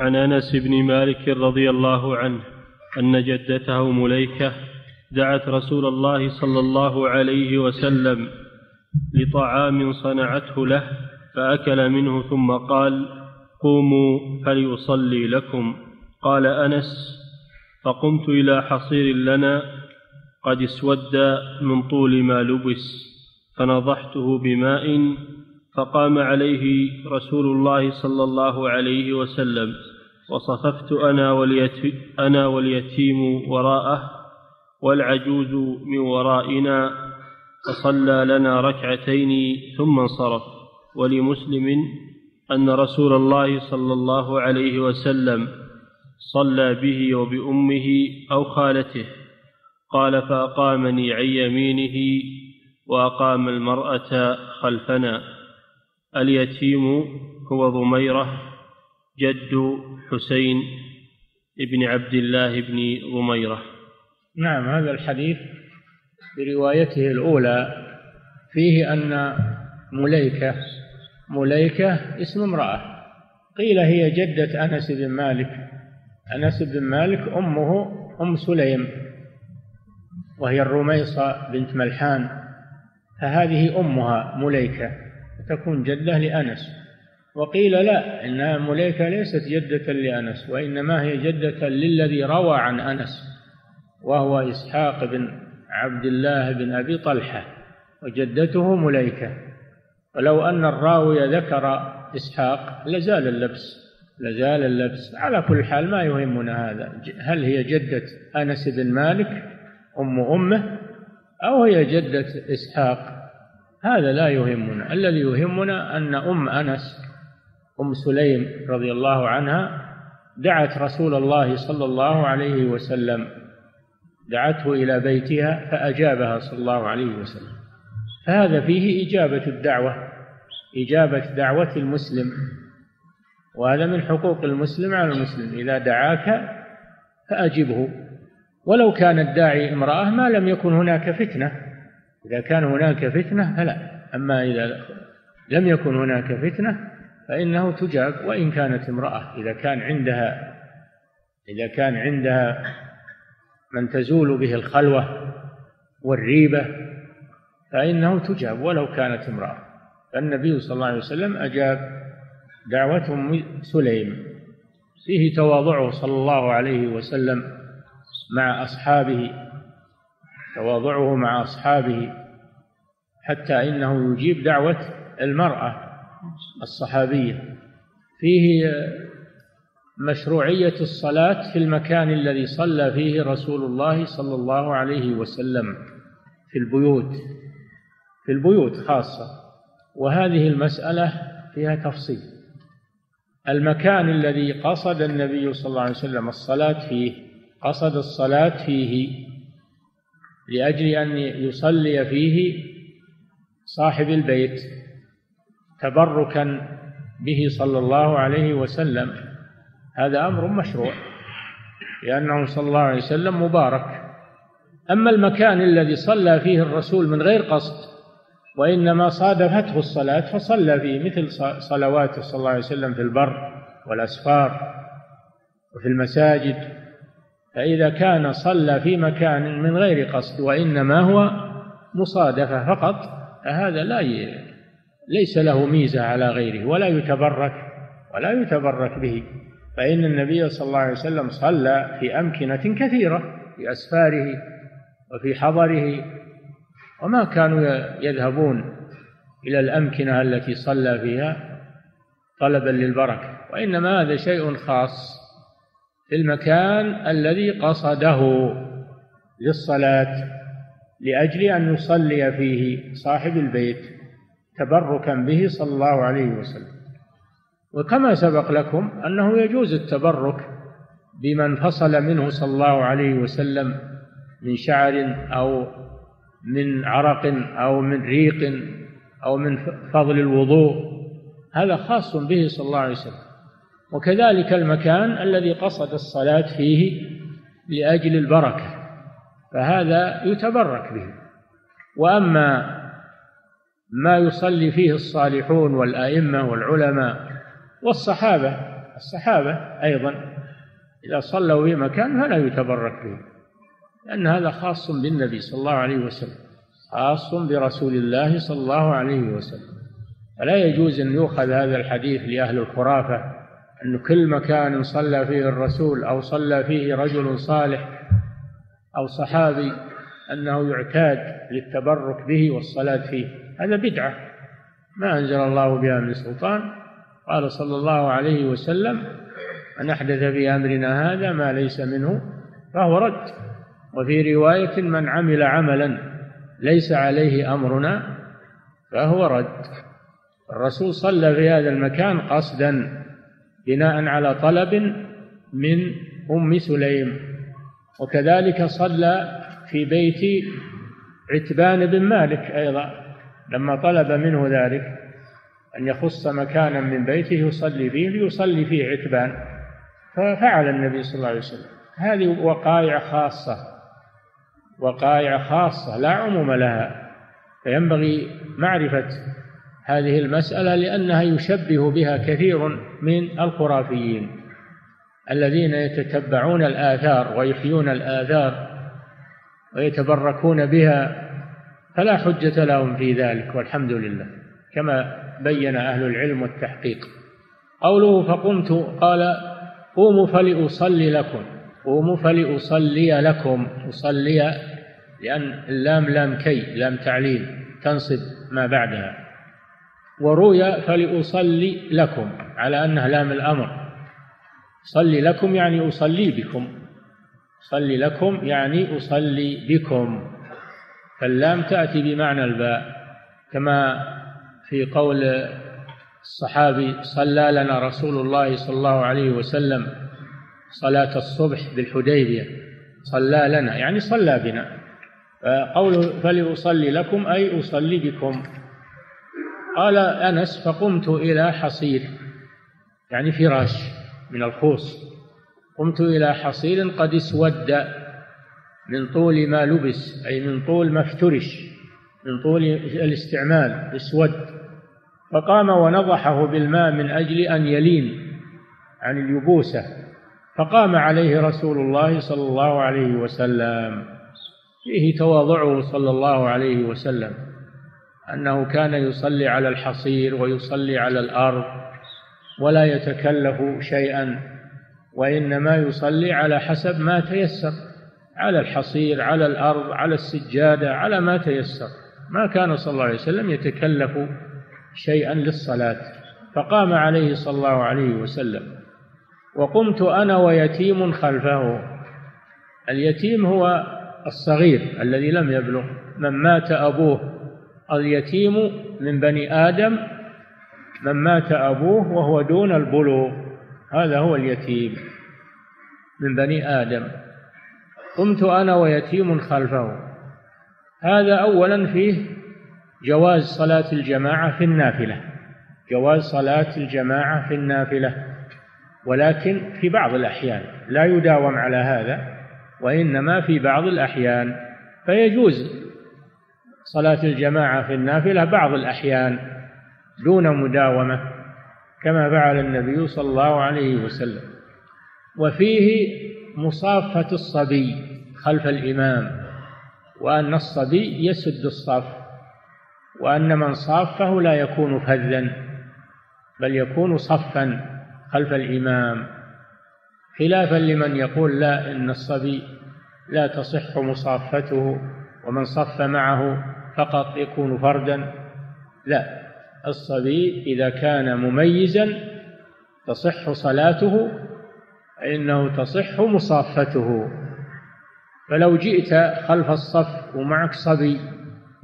عن أنس بن مالك رضي الله عنه أن جدته مليكة دعت رسول الله صلى الله عليه وسلم لطعام صنعته له فأكل منه ثم قال قوموا فليصلي لكم قال أنس فقمت إلى حصير لنا قد اسود من طول ما لبس فنضحته بماء فقام عليه رسول الله صلى الله عليه وسلم وصففت أنا, واليتيم, أنا واليتيم وراءه والعجوز من ورائنا فصلى لنا ركعتين ثم انصرف. ولمسلم أن رسول الله صلى الله عليه وسلم صلى به وبأمه أو خالته. قال فأقامني عن يمينه وأقام المرأة خلفنا. اليتيم هو ضميرة جد حسين بن عبد الله بن ضميرة. نعم هذا الحديث بروايته الأولى. فيه أن مليكة مليكة اسم امرأة. قيل هي جدة أنس بن مالك. أنس بن مالك أمه أم سليم وهي الرميصة بنت ملحان. فهذه أمها مليكة. تكون جدة لأنس. وقيل لا إنها مليكة ليست جدة لأنس وإنما هي جدة للذي روى عن أنس وهو إسحاق بن عبد الله بن أبي طلحة وجدته مليكة. ولو أن الراوي ذكر إسحاق لزال اللبس لزال اللبس. على كل حال ما يهمنا هذا. هل هي جدة أنس بن مالك أم أمه أو هي جدة إسحاق؟ هذا لا يهمنا. الذي يهمنا أن أم أنس أم سليم رضي الله عنها دعت رسول الله صلى الله عليه وسلم دعته إلى بيتها فأجابها صلى الله عليه وسلم. فهذا فيه إجابة الدعوة إجابة دعوة المسلم. وهذا من حقوق المسلم على المسلم إذا دعاك فأجبه. ولو كان الداعي امرأة ما لم يكن هناك فتنة. إذا كان هناك فتنة فلا. أما إذا لم يكن هناك فتنة فإنه تجاب وإن كانت امرأة إذا كان عندها إذا كان عندها من تزول به الخلوة والريبة فإنه تجاب ولو كانت امرأة. فالنبي صلى الله عليه وسلم أجاب دعوة سليم. فيه تواضعه صلى الله عليه وسلم مع أصحابه. تواضعه مع أصحابه حتى إنه يجيب دعوة المرأة الصحابية. فيه مشروعية الصلاة في المكان الذي صلى فيه رسول الله صلى الله عليه وسلم في البيوت في البيوت خاصة. وهذه المسألة فيها تفصيل. المكان الذي قصد النبي صلى الله عليه وسلم الصلاة فيه قصد الصلاة فيه لأجل أن يصلي فيه صاحب البيت تبركا به صلى الله عليه وسلم. هذا أمر مشروع لأنه صلى الله عليه وسلم مبارك. أما المكان الذي صلى فيه الرسول من غير قصد وإنما صادفته الصلاة فصلى فيه مثل صلواته صلى الله عليه وسلم في البر والأسفار وفي المساجد. فإذا كان صلى في مكان من غير قصد وإنما هو مصادفة فقط فهذا لا ليس له ميزة على غيره ولا يتبرك ولا يتبرك به. فإن النبي صلى الله عليه وسلم صلى في أمكنة كثيرة في أسفاره وفي حضره وما كانوا يذهبون إلى الأمكنة التي صلى فيها طلبا للبركة. وإنما هذا شيء خاص. في المكان الذي قصده للصلاة لأجل أن يصلي فيه صاحب البيت تبركا به صلى الله عليه وسلم. وكما سبق لكم أنه يجوز التبرك بمن فصل منه صلى الله عليه وسلم من شعر أو من عرق أو من ريق أو من فضل الوضوء هذا خاص به صلى الله عليه وسلم. وكذلك المكان الذي قصد الصلاة فيه لأجل البركة فهذا يتبرك به. وأما ما يصلي فيه الصالحون والأئمة والعلماء والصحابة الصحابة أيضا إذا صلوا في مكان فلا يتبرك به لأن هذا خاص بالنبي صلى الله عليه وسلم خاص برسول الله صلى الله عليه وسلم. فلا يجوز أن يؤخذ هذا الحديث لأهل الخرافة أن كل مكان صلى فيه الرسول أو صلى فيه رجل صالح أو صحابي أنه يعتاد للتبرك به والصلاة فيه. هذا بدعة. ما أنزل الله بها من سلطان. قال صلى الله عليه وسلم من أحدث في أمرنا هذا ما ليس منه فهو رد. وفي رواية من عمل عملا ليس عليه أمرنا فهو رد. الرسول صلى في هذا المكان قصدا. بناء على طلب من أم سليم. وكذلك صلى في بيت عتبان بن مالك أيضا. لما طلب منه ذلك أن يخص مكانا من بيته يصلي فيه ليصلي فيه عتبان. ففعل النبي صلى الله عليه وسلم. هذه وقائع خاصة وقائع خاصة لا عموم لها. فينبغي معرفة هذه المسألة لأنها يشبه بها كثير من الخرافيين الذين يتتبعون الآثار ويحيون الآثار ويتبركون بها فلا حجة لهم في ذلك والحمد لله. كما بين أهل العلم والتحقيق قوله فقمت قال قوموا فلأصلي لكم قوموا فلأصلي لكم أصلي لأن اللام لام كي لام تعليل تنصب ما بعدها. وروي فلأصلي لكم على أنها لام الأمر. صلي لكم يعني أصلي بكم. صلي لكم يعني أصلي بكم. فاللام تأتي بمعنى الباء كما في قول الصحابي صلى لنا رسول الله صلى الله عليه وسلم صلاة الصبح بالحديبية. صلى لنا يعني صلى بنا. فقوله فلأصلي لكم أي أصلي بكم. قال أنس فقمت إلى حصير يعني فراش من الخوص. قمت إلى حصير قد اسود من طول ما لبس أي من طول ما افترش من طول الاستعمال اسود. فقام ونضحه بالماء من أجل أن يلين عن اليبوسة. فقام عليه رسول الله صلى الله عليه وسلم. فيه تواضعه صلى الله عليه وسلم. أنه كان يصلي على الحصير ويصلي على الأرض ولا يتكلف شيئا وإنما يصلي على حسب ما تيسر على الحصير على الأرض على السجادة على ما تيسر. ما كان صلى الله عليه وسلم يتكلف شيئا للصلاة. فقام عليه صلى الله عليه وسلم. وقمت أنا ويتيم خلفه. اليتيم هو الصغير الذي لم يبلغ. من مات أبوه اليتيم من بني آدم من مات أبوه وهو دون البلوغ. هذا هو اليتيم من بني آدم. قمت أنا ويتيم خلفه. هذا أولا فيه جواز صلاة الجماعة في النافلة. جواز صلاة الجماعة في النافلة. ولكن في بعض الأحيان لا يداوم على هذا وإنما في بعض الأحيان. فيجوز صلاة الجماعة في النافلة بعض الأحيان دون مداومة كما فعل النبي صلى الله عليه وسلم. وفيه مصافة الصبي خلف الإمام وأن الصبي يسد الصف وأن من صافه لا يكون فذا بل يكون صفا خلف الإمام. خلافا لمن يقول لا إن الصبي لا تصح مصافته ومن صف معه فقط يكون فردا؟ لا. الصبي إذا كان مميزا تصح صلاته فإنه تصح مصافته. فلو جئت خلف الصف ومعك صبي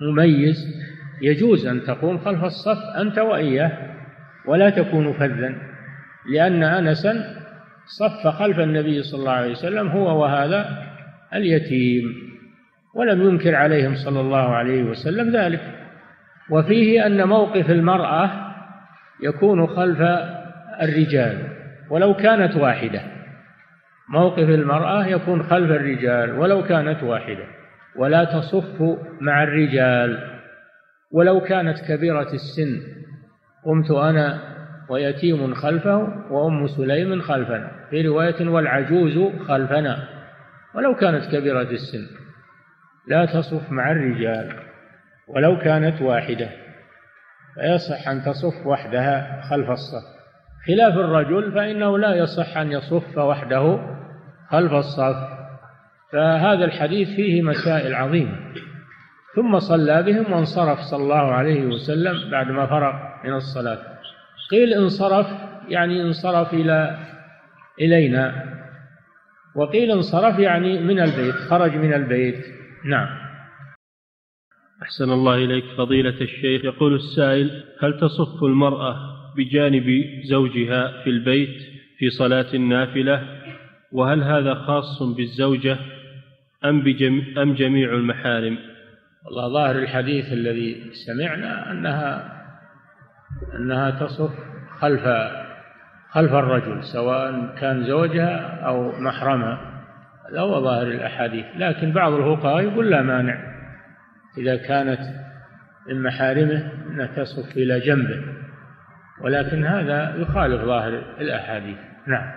مميز يجوز أن تقوم خلف الصف أنت وإياه ولا تكون فذا لأن أنسا صف خلف النبي صلى الله عليه وسلم هو وهذا اليتيم. ولم ينكر عليهم صلى الله عليه وسلم ذلك. وفيه أن موقف المرأة يكون خلف الرجال ولو كانت واحدة. موقف المرأة يكون خلف الرجال ولو كانت واحدة ولا تصف مع الرجال. ولو كانت كبيرة السن قمت أنا ويتيم خلفه وأم سليم خلفنا. في رواية والعجوز خلفنا ولو كانت كبيرة السن. لا تصف مع الرجال ولو كانت واحدة فيصح أن تصف وحدها خلف الصف. خلاف الرجل فإنه لا يصح أن يصف وحده خلف الصف. فهذا الحديث فيه مسائل عظيمة. ثم صلى بهم وانصرف صلى الله عليه وسلم بعد ما فرغ من الصلاة. قيل انصرف يعني انصرف إلى إلينا. وقيل انصرف يعني من البيت خرج من البيت. نعم. أحسن الله إليك فضيلة الشيخ. يقول السائل هل تصف المرأة بجانب زوجها في البيت في صلاة النافلة؟ وهل هذا خاص بالزوجة أم, بجم أم جميع المحارم؟ والله ظاهر الحديث الذي سمعنا أنها أنها تصف خلف خلف الرجل سواء كان زوجها أو محرمها. هذا هو ظاهر الأحاديث لكن بعض الفقهاء يقول لا مانع. إذا كانت من محارمه أنها تصف إلى جنبه ولكن هذا يخالف ظاهر الأحاديث. نعم.